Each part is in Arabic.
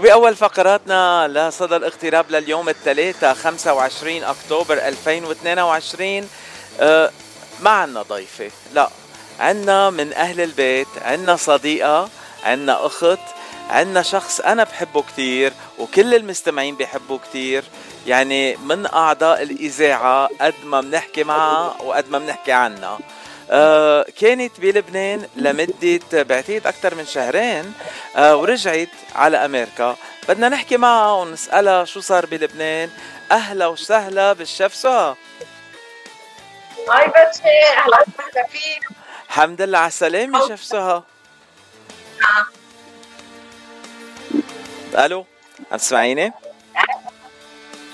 وبأول فقراتنا لصدى الاغتراب لليوم الثلاثاء 25 أكتوبر 2022 أه ما عنا ضيفة لا. عنا من أهل البيت عنا صديقة عنا أخت عنا شخص أنا بحبه كتير وكل المستمعين بيحبوا كتير. يعني من أعضاء الإذاعة قد ما بنحكي معها وقد ما بنحكي عنها آه كانت بلبنان لمدة بعتقد أكثر من شهرين آه ورجعت على أمريكا. بدنا نحكي معها ونسألها شو صار بلبنان. أهلا وسهلا بالشيف سهى هاي بس أهلا وسهلا فيك. الحمد لله على السلامة شيف سهى نعم. ألو عم تسمعيني؟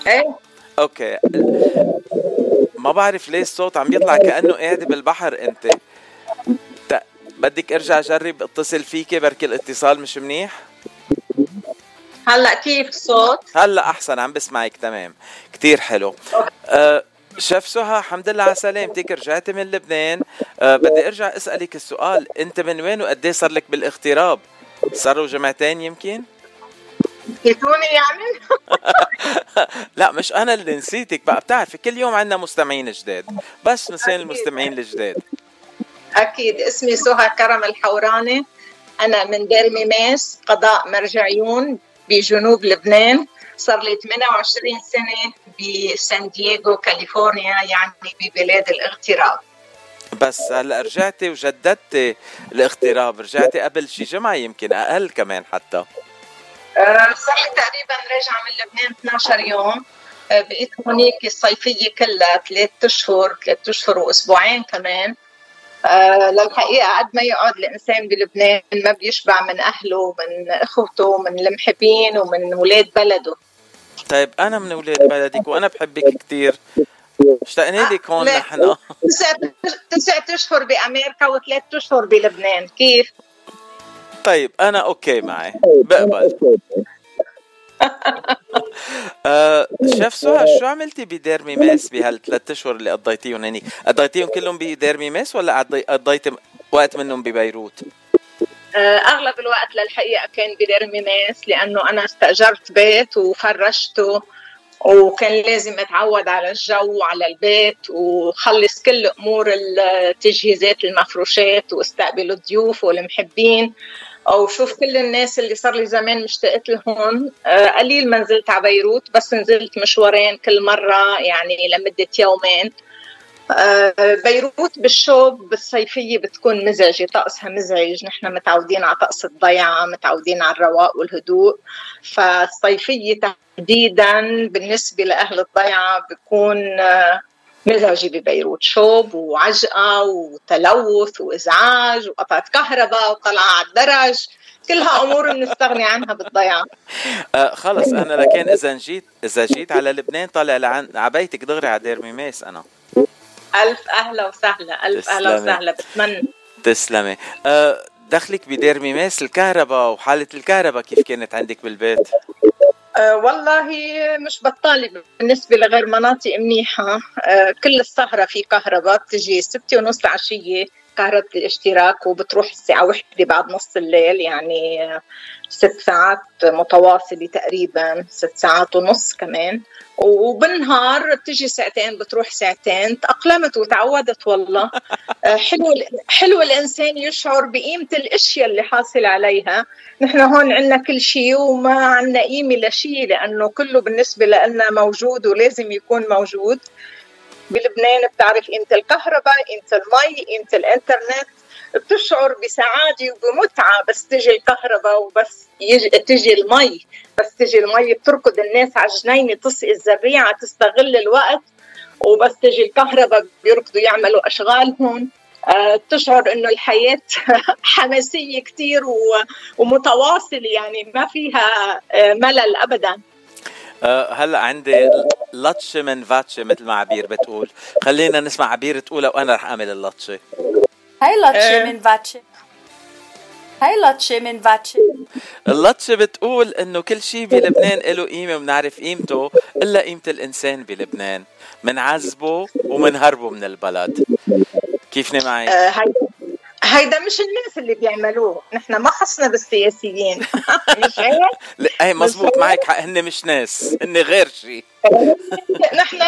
إيه. أوكي. ما بعرف ليه الصوت عم يطلع كأنه قاعدة بالبحر. انت. بدك ارجع اجرب اتصل فيكي بركي الاتصال مش منيح؟ هلا كيف الصوت؟ هلا أحسن عم بسمعك تمام. كتير حلو. أه شيف سهى الحمد لله على سلامتك رجعتي من لبنان؟ أه بدي ارجع اسألك السؤال. انت من وين وقد صار لك بالاغتراب؟ صاروا جمعتين يمكن؟ نسيتوني يعني؟ لا مش أنا اللي نسيتك بقى. بتعرفي كل يوم عندنا مستمعين جداد. بس أكيد. المستمعين الجداد. أكيد. اسمي سهى كرم الحوراني. أنا من دير ميماس قضاء مرجعيون بجنوب لبنان. صار لي 28 سنة بسان دييغو كاليفورنيا يعني ببلاد الاغتراب. بس هلأ رجعتي وجددتي الاغتراب. رجعتي قبل شي جمعة يمكن أقل كمان حتى. صار لي تقريبا راجعة من لبنان 12 يوم. أه، بقيت هونيك الصيفية كلها ثلاث أشهر ثلاث أشهر وأسبوعين كمان. أه للحقيقة قد ما يقعد الإنسان بلبنان ما بيشبع من أهله ومن إخوته ومن المحبين ومن ولاد بلده. طيب أنا من أولاد بلدك وأنا بحبك كتير. اشتقنا لك هون. نحن. تسعة تسعة أشهر بأمريكا وثلاث أشهر بلبنان. كيف؟ طيب أنا أوكي معي بقبل آه شيف سهى شو عملتي بدير ميماس بهالثلاث أشهر اللي قضيتيهم هنيك؟ قضيتيهم كلهم بدير ميماس ولا قضي- قضيتي وقت منهم ببيروت؟ آه، أغلب الوقت للحقيقة كان بدير ميماس لأنه أنا استأجرت بيت وفرشته وكان لازم أتعود على الجو وعلى البيت وخلص كل أمور التجهيزات المفروشات واستقبل الضيوف والمحبين. وشوف كل الناس اللي صار لي زمان مشتقت لهم. آه، قليل ما نزلت على بيروت بس نزلت مشوارين كل مرة يعني لمدة يومين. بيروت بالشوب بالصيفية بتكون مزعجة طقسها مزعج نحن متعودين على طقس الضيعة متعودين على الرواق والهدوء فالصيفية تحديدا بالنسبة لأهل الضيعة بيكون آه، مزعجة ببيروت شوب وعجقة وتلوث وإزعاج وقطعة كهرباء وطلعة على الدرج كلها أمور بنستغني عنها بالضيعة. آه خلص أنا لكن إذا جيت إذا جيت على لبنان طالع لعن على بيتك دغري على دير ميماس أنا. ألف أهلا وسهلا أهلا تسلمي. وسهلا بتمنى تسلمي آه دخلك بدير ميماس الكهرباء وحالة الكهرباء كيف كانت عندك بالبيت؟ أه والله مش بطالة بالنسبة لغير مناطق منيحة أه كل السهرة في كهرباء بتجي ستة ونص العشية كهرباء الاشتراك وبتروح الساعة وحدة بعد نص الليل يعني ست ساعات متواصلة تقريبا ست ساعات ونص كمان. وبالنهار بتجي ساعتين بتروح ساعتين. تأقلمت وتعودت والله. حلو حلو الإنسان يشعر بقيمة الأشياء اللي حاصل عليها. نحن هون عندنا كل شيء وما عندنا قيمة لشيء لأنه كله بالنسبة لنا موجود ولازم يكون موجود. بلبنان بتعرف قيمة الكهرباء قيمة المي قيمة الإنترنت بتشعر بسعادة وبمتعة بس تجي الكهرباء وبس يجي تجي المي. بس تجي المي بتركض الناس على الجنينة تسقي الزريعة تستغل الوقت وبس تجي الكهرباء بيركضوا يعملوا أشغالهم آه، تشعر إنه الحياة حماسية كثير ومتواصلة يعني ما فيها آه، ملل ابدا. هلا عندي لطشة من فاتشة مثل ما عبير بتقول. خلينا نسمع عبير تقولها وأنا رح أعمل اللطشة هاي لاتشي إيه. من فاتشي. هاي لاتشي من فاتشي. اللطشة بتقول إنه كل شيء بلبنان له قيمة وبنعرف قيمته إلا قيمة الإنسان بلبنان. منعذبه ومنهربه من البلد. كيفني معي؟ آه، هاي هيدا مش الناس اللي بيعملوه. نحن ما خصنا بالسياسيين. مش هيك؟ اي مزبوط معك حق هن مش ناس هن غير شيء نحن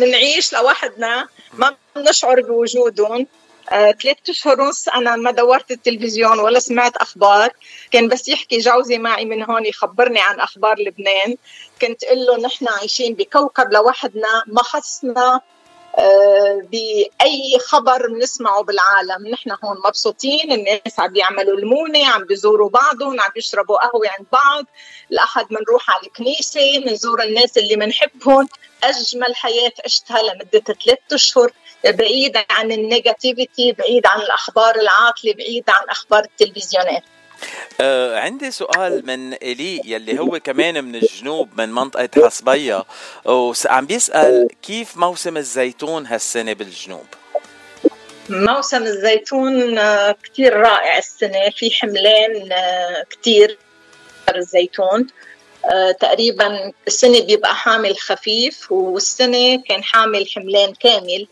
بنعيش لوحدنا ما بنشعر بوجودهم. آه، ثلاث أشهر ونص أنا ما دورت التلفزيون ولا سمعت أخبار. كان بس يحكي جوزي معي من هون يخبرني عن أخبار لبنان. كنت أقول له نحن عايشين بكوكب لوحدنا ما خصنا بأي خبر بنسمعه بالعالم. نحن هون مبسوطين الناس عم بيعملوا المونة عم بيزوروا بعضهم عم بيشربوا قهوة عند بعض. الأحد بنروح على الكنيسة بنزور الناس اللي بنحبهم أجمل حياة عشتها لمدة ثلاث أشهر. بعيد عن النيجاتيفيتي بعيد عن الأخبار العاطلة بعيد عن أخبار التلفزيونات. آه عندي سؤال من إلي يلي هو كمان من الجنوب من منطقة حصبية وعم بيسأل كيف موسم الزيتون هالسنة بالجنوب؟ موسم الزيتون آه، كتير رائع السنة في حملان آه، كتير الزيتون. آه، تقريبا السنة بيبقى حامل خفيف والسنة كان حامل حملان كامل.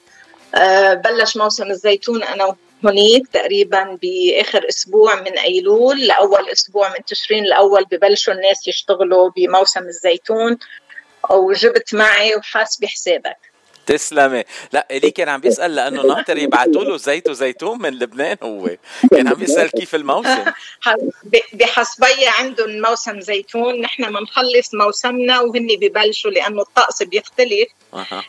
بلش موسم الزيتون أنا هونيك تقريبا بآخر أسبوع من أيلول لأول أسبوع من تشرين الأول ببلشوا الناس يشتغلوا بموسم الزيتون وجبت معي وحاسبي حسابك تسلمي. لا إلي كان عم بيسأل لأنه ناطر يبعثوا له زيت وزيتون من لبنان هو كان عم بيسأل كيف الموسم. بحسبية عندهم موسم زيتون نحن بنخلص موسمنا وهن ببلشوا لأنه الطقس بيختلف.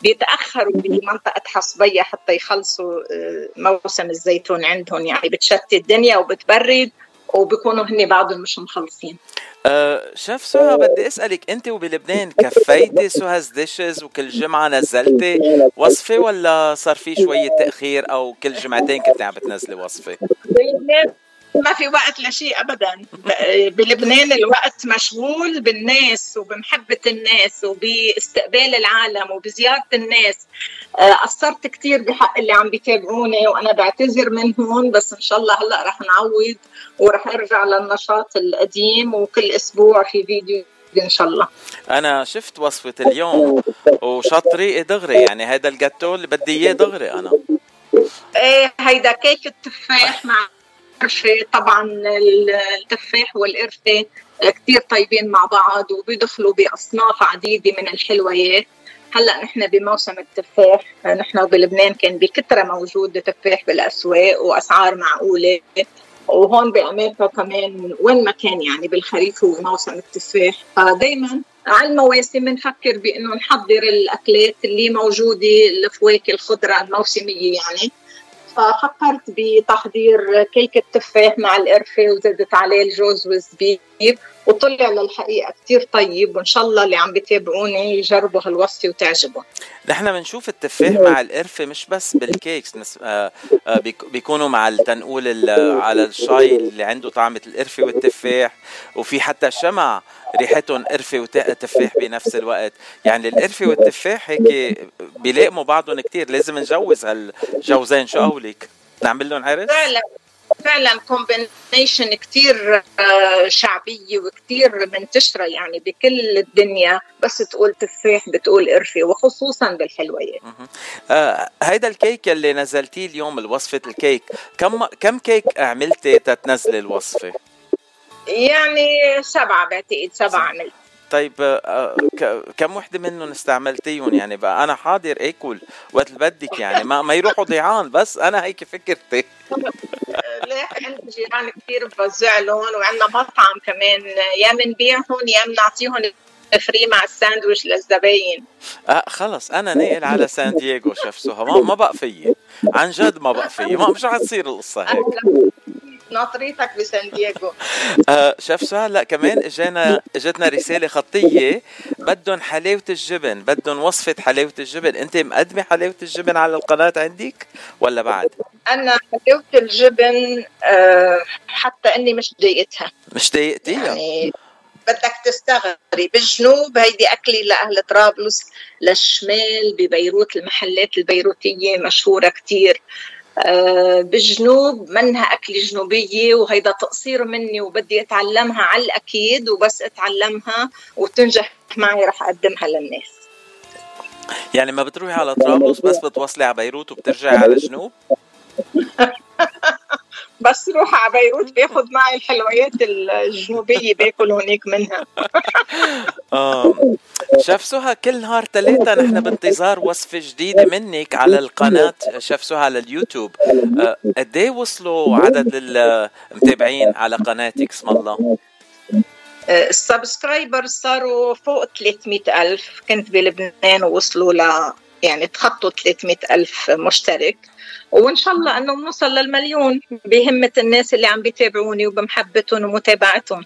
بيتأخروا بمنطقة حسبية حتى يخلصوا آه، موسم الزيتون عندهم. يعني بتشتي الدنيا وبتبرد. وبيكونوا هن بعضهم مش مخلصين أه شيف سهى بدي أسألك أنت وبلبنان كفيتي سهاز ديشز وكل جمعة نزلتي وصفة ولا صار في شوية تأخير أو كل جمعتين كنت عم بتنزلي وصفة؟ بلبنان ما في وقت لشيء ابدا. بلبنان الوقت مشغول بالناس وبمحبة الناس وباستقبال العالم وبزيارة الناس. آه، قصرت كثير بحق اللي عم بيتابعوني وأنا بعتذر منهم بس إن شاء الله هلأ رح نعوض ورح ارجع للنشاط القديم وكل أسبوع في فيديو إن شاء الله. أنا شفت وصفة اليوم وشط طريقي دغري يعني هذا الجاتو اللي بدي إياه دغري أنا. إيه هيدا كيك التفاح مع القرفة طبعا التفاح والقرفة كثير طيبين مع بعض وبيدخلوا بأصناف عديدة من الحلويات. هلأ نحن بموسم التفاح نحن بلبنان كان بكثره موجود تفاح بالأسواق وأسعار معقولة. وهون بأمريكا كمان وين ما كان يعني بالخريف هو موسم التفاح. فدائما على المواسم بنفكر بإنه نحضر الأكلات اللي موجودة الفواكه الخضره الموسمية يعني. ففكرت بتحضير كيك التفاح مع القرفه وزدت عليه الجوز والزبيب وطلع للحقيقة كثير طيب وإن شاء الله اللي عم بيتابعوني يجربوا هالوصفة وتعجبهم. نحن بنشوف التفاح مع القرفة مش بس بالكيكس آه، آه، بيكونوا مع التنقول على الشاي اللي عنده طعمة القرفة والتفاح وفي حتى شمع ريحتهم قرفه وتفاح بنفس الوقت. يعني القرفة والتفاح هيك بيلائموا بعضهم كتير. لازم نجوز هالجوزين. شو قولك؟ نعمل لهم عرس؟ فعلا فعلا combination كتير آه، شعبية وكتير منتشرة يعني بكل الدنيا. بس تقول تفاح بتقول قرفة وخصوصا بالحلويات. آه هيدا الكيك اللي نزلتيه اليوم الوصفة الكيك كم كم كيك عملتي تتنزلي الوصفة؟ يعني سبعة بعتقد سبعة عملت. طيب آه، كم وحدة منهم استعملتيهم؟ يعني بقى أنا حاضر اكل وقت بدك يعني ما ما يروحوا ضيعان بس أنا هيك فكرتي. ليه؟ عندي جيران كثير بوزع لهم وعندنا مطعم كمان يا بنبيعهم يا بنعطيهم free مع الساندويش للزباين. آه خلص أنا ناقل على سان دييغو شيف سوها ما, ما بقى فيي عن جد ما بقى فيي ما مش رح تصير القصة هيك. ناطريتك بسان دييغو. شاف شو هلا كمان اجانا إجتنا رسالة خطية. بدهم حلاوة الجبن بدهم وصفة حلاوة الجبن. أنت مقدمة حلاوة الجبن على القناة عندك ولا بعد؟ أنا حلاوة الجبن آه حتى إني مش ضايقتها. مش ضايقتيها؟ يعني بدك تستغربي. بالجنوب هيدي أكلي لأهل طرابلس للشمال ببيروت المحلات البيروتية مشهورة كتير. آه، بالجنوب منها أكلة جنوبية وهيدا تقصير مني وبدي أتعلمها على الأكيد وبس أتعلمها وتنجح معي رح أقدمها للناس. يعني ما بتروحي على طرابلس بس بتوصلي على بيروت وبترجعي على الجنوب؟ بس روح على بيروت بياخذ معي الحلويات الجنوبية باكل هونيك منها. شيف سهى كل نهار ثلاثة نحن بانتظار وصفة جديدة منك على القناة شيف سهى على اليوتيوب. آه، قد إيه وصلوا عدد المتابعين على قناتك؟ اسم الله؟ آه، ال subscribers صاروا فوق 300 ألف. كنت بلبنان ووصلوا ل يعني تخطوا 300 ألف مشترك. وإن شاء الله أنه بنوصل للمليون بهمة الناس اللي عم بيتابعوني وبمحبتهم ومتابعتهم.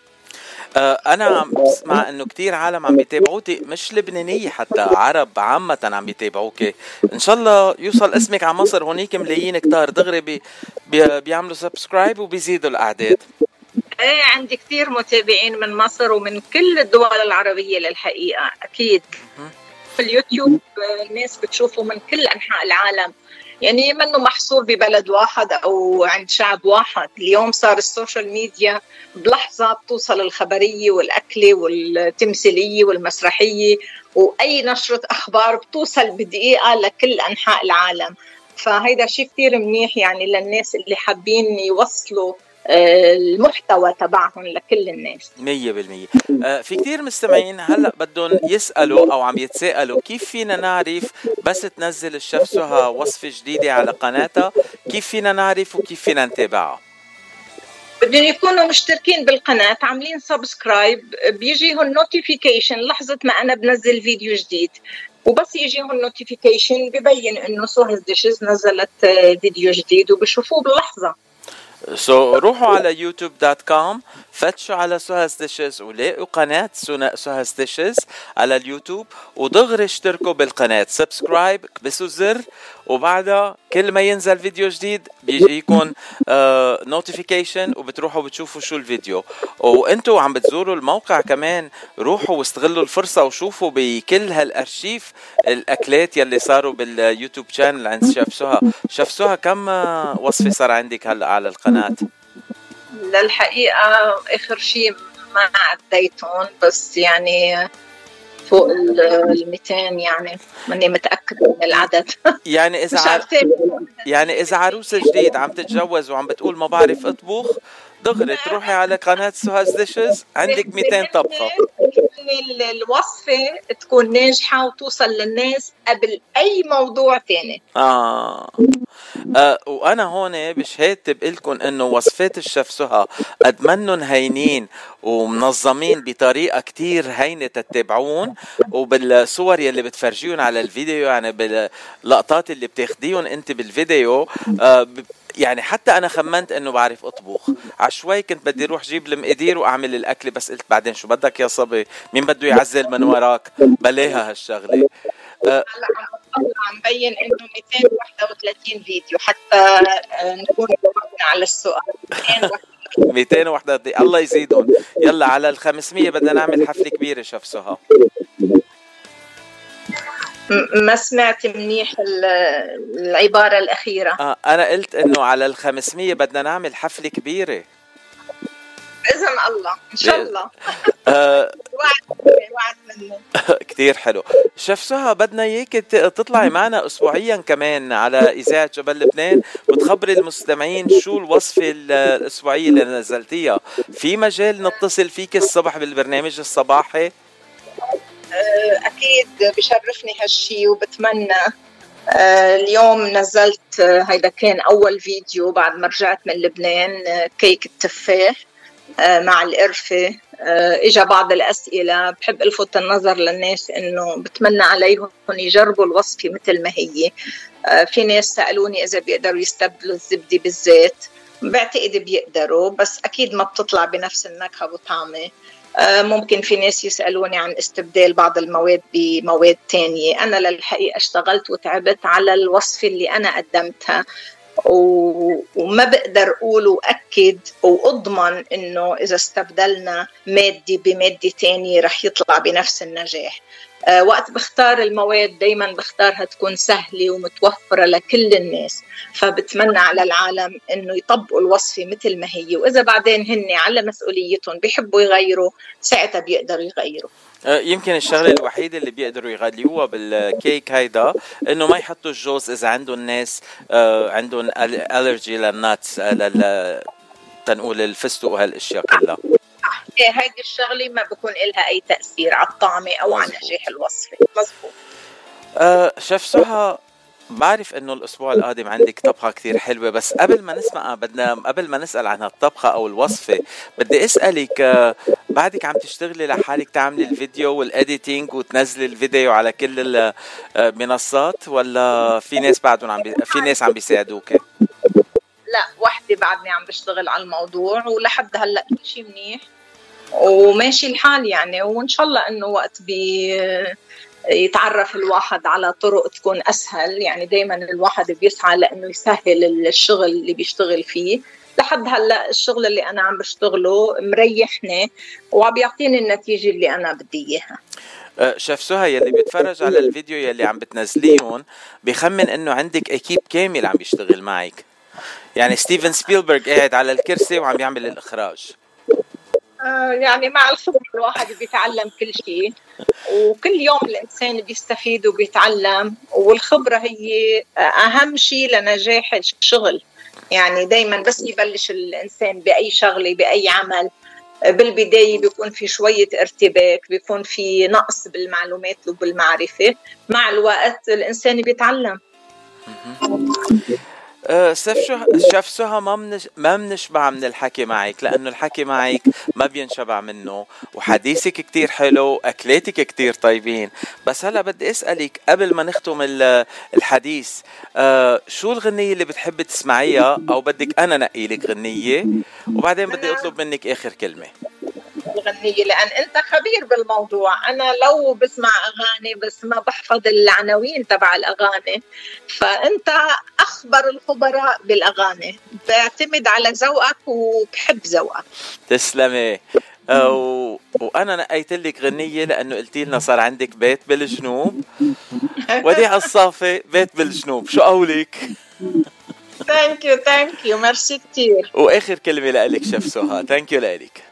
أنا عم بسمع إنه كثير عالم عم بيتابعوكي مش لبنانية حتى عرب عامة عم بيتابعوكي إن شاء الله يوصل اسمك على مصر هونيك ملايين كتار دغري بي بي بيعملوا subscribe وبيزيدوا الأعداد. إيه عندي كثير متابعين من مصر ومن كل الدول العربية للحقيقة أكيد. في اليوتيوب الناس بتشوفوا من كل أنحاء العالم. يعني منه محصور ببلد واحد أو عند شعب واحد. اليوم صار ال social media بلحظة بتوصل الخبرية والأكلة والتمثيلية والمسرحية وأي نشرة أخبار بتوصل بدقيقة لكل أنحاء العالم. فهيدا شيء كثير منيح يعني للناس اللي حابين يوصلوا المحتوى تبعهم لكل الناس. 100% آه، في كثير مستمعين هلأ بدهم يسألوا أو عم يتساءلوا كيف فينا نعرف بس تنزل الشيف سهى وصفة جديدة على قناتها؟ كيف فينا نعرف وكيف فينا نتابعها؟ بدهم يكونوا مشتركين بالقناة عاملين subscribe بيجيهم notification لحظة ما أنا بنزل فيديو جديد. وبس يجيهم notification ببين إنه Suha's Dishes نزلت فيديو جديد وبشوفوه سو so, روحوا على .com فتشوا على Suha's Dishes ولاقوا قناة Suha's Dishes على اليوتيوب ودغري اشتركوا بالقناة. subscribe كبسوا الزر وبعدها كل ما ينزل فيديو جديد بيجيكم notification آه، وبتروحوا بتشوفوا شو الفيديو. وانتوا عم بتزوروا الموقع كمان روحوا واستغلوا الفرصة وشوفوا بكل هالأرشيف الأكلات يلي صاروا بال YouTube channel عند chef سهى. chef سهى كم وصفة صار عندك هلأ على القناة؟ للحقيقة آخر شيء ما عديتهم بس يعني فوق ال 200 يعني ماني متأكدة من العدد. يعني إذا عر... يعني إذا عروسة جديد عم تتجوز وعم بتقول ما بعرف أطبخ دغري تروحي على قناة Suha's Dishes عندك 200 طبخة. الوصفة تكون ناجحة وتوصل للناس قبل أي موضوع تاني. آه, آه وأنا هون بشهادتي بقول لكم إنه وصفات الشيف سهى قد منن هينين ومنظمين بطريقة كتير هينة تتابعون وبالصور يلي بتفرجيهم على الفيديو يعني باللقطات اللي بتاخديهم أنت بالفيديو آه يعني حتى أنا خمنت إنه بعرف أطبخ. عشوائي كنت بدي أروح جيب المقادير وأعمل الأكل بس قلت بعدين شو بدك يا صبي؟ مين بده يعزل من وراك؟ بلاها هالشغلة. هلا عم بين إنه 231 فيديو. حتى آه، نكون جاوبنا على السؤال. 231 الله يزيدهم. يلا على ال 500 بدنا نعمل حفلة كبيرة شيف سهى. ما سمعت منيح العبارة الأخيرة. آه أنا قلت إنه على ال 500 بدنا نعمل حفلة كبيرة. بإذن الله إن شاء الله. آه كثير حلو. شيف سهى بدنا إياك تطلعي معنا اسبوعيا كمان على إذاعة جبل لبنان وتخبري المستمعين شو الوصفه الأسبوعية اللي نزلتيها. في مجال نتصل فيك الصبح بالبرنامج الصباحي؟ أكيد بشرفني هالشي وبتمنى آه، اليوم نزلت آه، هيدا كان أول فيديو بعد ما رجعت من لبنان كيك التفاح مع القرفة. اجى بعض الأسئلة بحب ألفت النظر للناس إنه بتمنى عليهم يجربوا الوصفة مثل ما هي. في ناس سألوني إذا بيقدروا يستبدلوا الزبدة بالزيت. بعتقد بيقدروا بس أكيد ما بتطلع بنفس النكهة وطعمه آه، ممكن في ناس يسألوني عن استبدال بعض المواد بمواد تانية. أنا للحقيقة اشتغلت وتعبت على الوصفة اللي أنا قدمتها وما بقدر أقول وأكد وأضمن إنه إذا استبدلنا مادة بمادة ثانية رح يطلع بنفس النجاح. آه، وقت بختار المواد دايما بختارها تكون سهلة ومتوفرة لكل الناس فبتمنى على العالم إنه يطبقوا الوصفة مثل ما هي. وإذا بعدين هن على مسؤوليتهم بيحبوا يغيروا ساعتها بيقدروا يغيروا. آه، يمكن الشغلة الوحيدة اللي بيقدروا يغليوها بالكيك هيدا إنه ما يحطوا الجوز إذا عندهم ناس آه، عندهم الرجي للناتس لل تنقول الفستق وهالأشياء كلها. هيدي الشغلة ما بكون لها أي تأثير على الطعمه أو على نجاح الوصفة. مزبوط آه شيف سهى بعرف إنه الأسبوع القادم عندك طبخة كثير حلوة بس قبل ما نسمع بدنا قبل ما نسأل عن هالطبخه أو الوصفة بدي أسألك آه، بعدك عم تشتغلي لحالك تعملي الفيديو وال editing وتنزلي الفيديو على كل المنصات ولا في ناس بعدهم عم بي... في ناس عم بيساعدوك لا وحدي بعدني عم بشتغل على الموضوع ولحد هلأ كل شيء منيح. وماشي الحال يعني. وإن شاء الله إنه وقت بي يتعرف الواحد على طرق تكون أسهل. يعني دائما الواحد بيسعى لإنه يسهل الشغل اللي بيشتغل فيه. لحد هلأ الشغل اللي أنا عم بشتغله مريحني وعم بيعطيني النتيجة اللي أنا بدي إياها. أه، شيف سهى يلي بيتفرج على الفيديو يلي عم بتنزليهم بخمن إنه عندك équipe كامل عم بيشتغل معك. يعني ستيفن سبيلبرغ قاعد على الكرسي وعم يعمل الإخراج. يعني مع الخبرة الواحد بيتعلم كل شيء وكل يوم الإنسان بيستفيد وبيتعلم والخبرة هي أهم شيء لنجاح الشغل. يعني دايما بس يبلش الإنسان بأي شغلة بأي عمل. بالبداية بيكون في شوية ارتباك بيكون في نقص بالمعلومات وبالمعرفة. مع الوقت الإنسان بيتعلم. أه، سيف شو شيف سهى ما منش ما بنشبع من الحكي معك لأنه الحكي معك ما بينشبع منه وحديثك كتير حلو أكلاتك كتير طيبين. بس هلا بدي أسألك قبل ما نختم الحديث أه شو الغنية اللي بتحبي تسمعيها؟ أو بدك أنا نقي لك غنية وبعدين بدي أطلب منك آخر كلمة. الغنية لأن أنت خبير بالموضوع. أنا لو بسمع أغاني بس ما بحفظ العناوين تبع الأغاني فأنت أخبر الخبراء بالأغاني. بعتمد على ذوقك وبحب ذوقك. تسلمي. و... وأنا نقيت لك غنية لأنه قلت لنا صار عندك بيت بالجنوب. وديع الصافي بيت بالجنوب. شو قولك thank you thank you merci كثير وآخر كلمة لك chef سهى thank you لك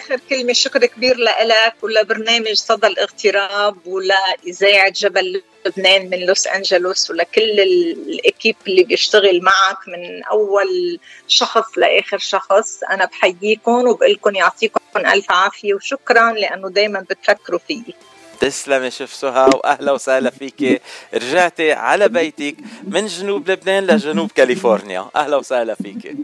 آخر كلمة شكر كبير لك ولبرنامج صدى الاغتراب ولإذاعة جبل لبنان من لوس أنجلوس ولكل ال équipe اللي بيشتغل معك من أول شخص لآخر شخص. أنا بحييكم وبقول لكم يعطيكم ألف عافية وشكرا لأنه دائما بتفكروا فيي. تسلمي شيف سهى واهلا وسهلا فيك رجعتي على بيتك من جنوب لبنان لجنوب كاليفورنيا. أهلا وسهلا فيك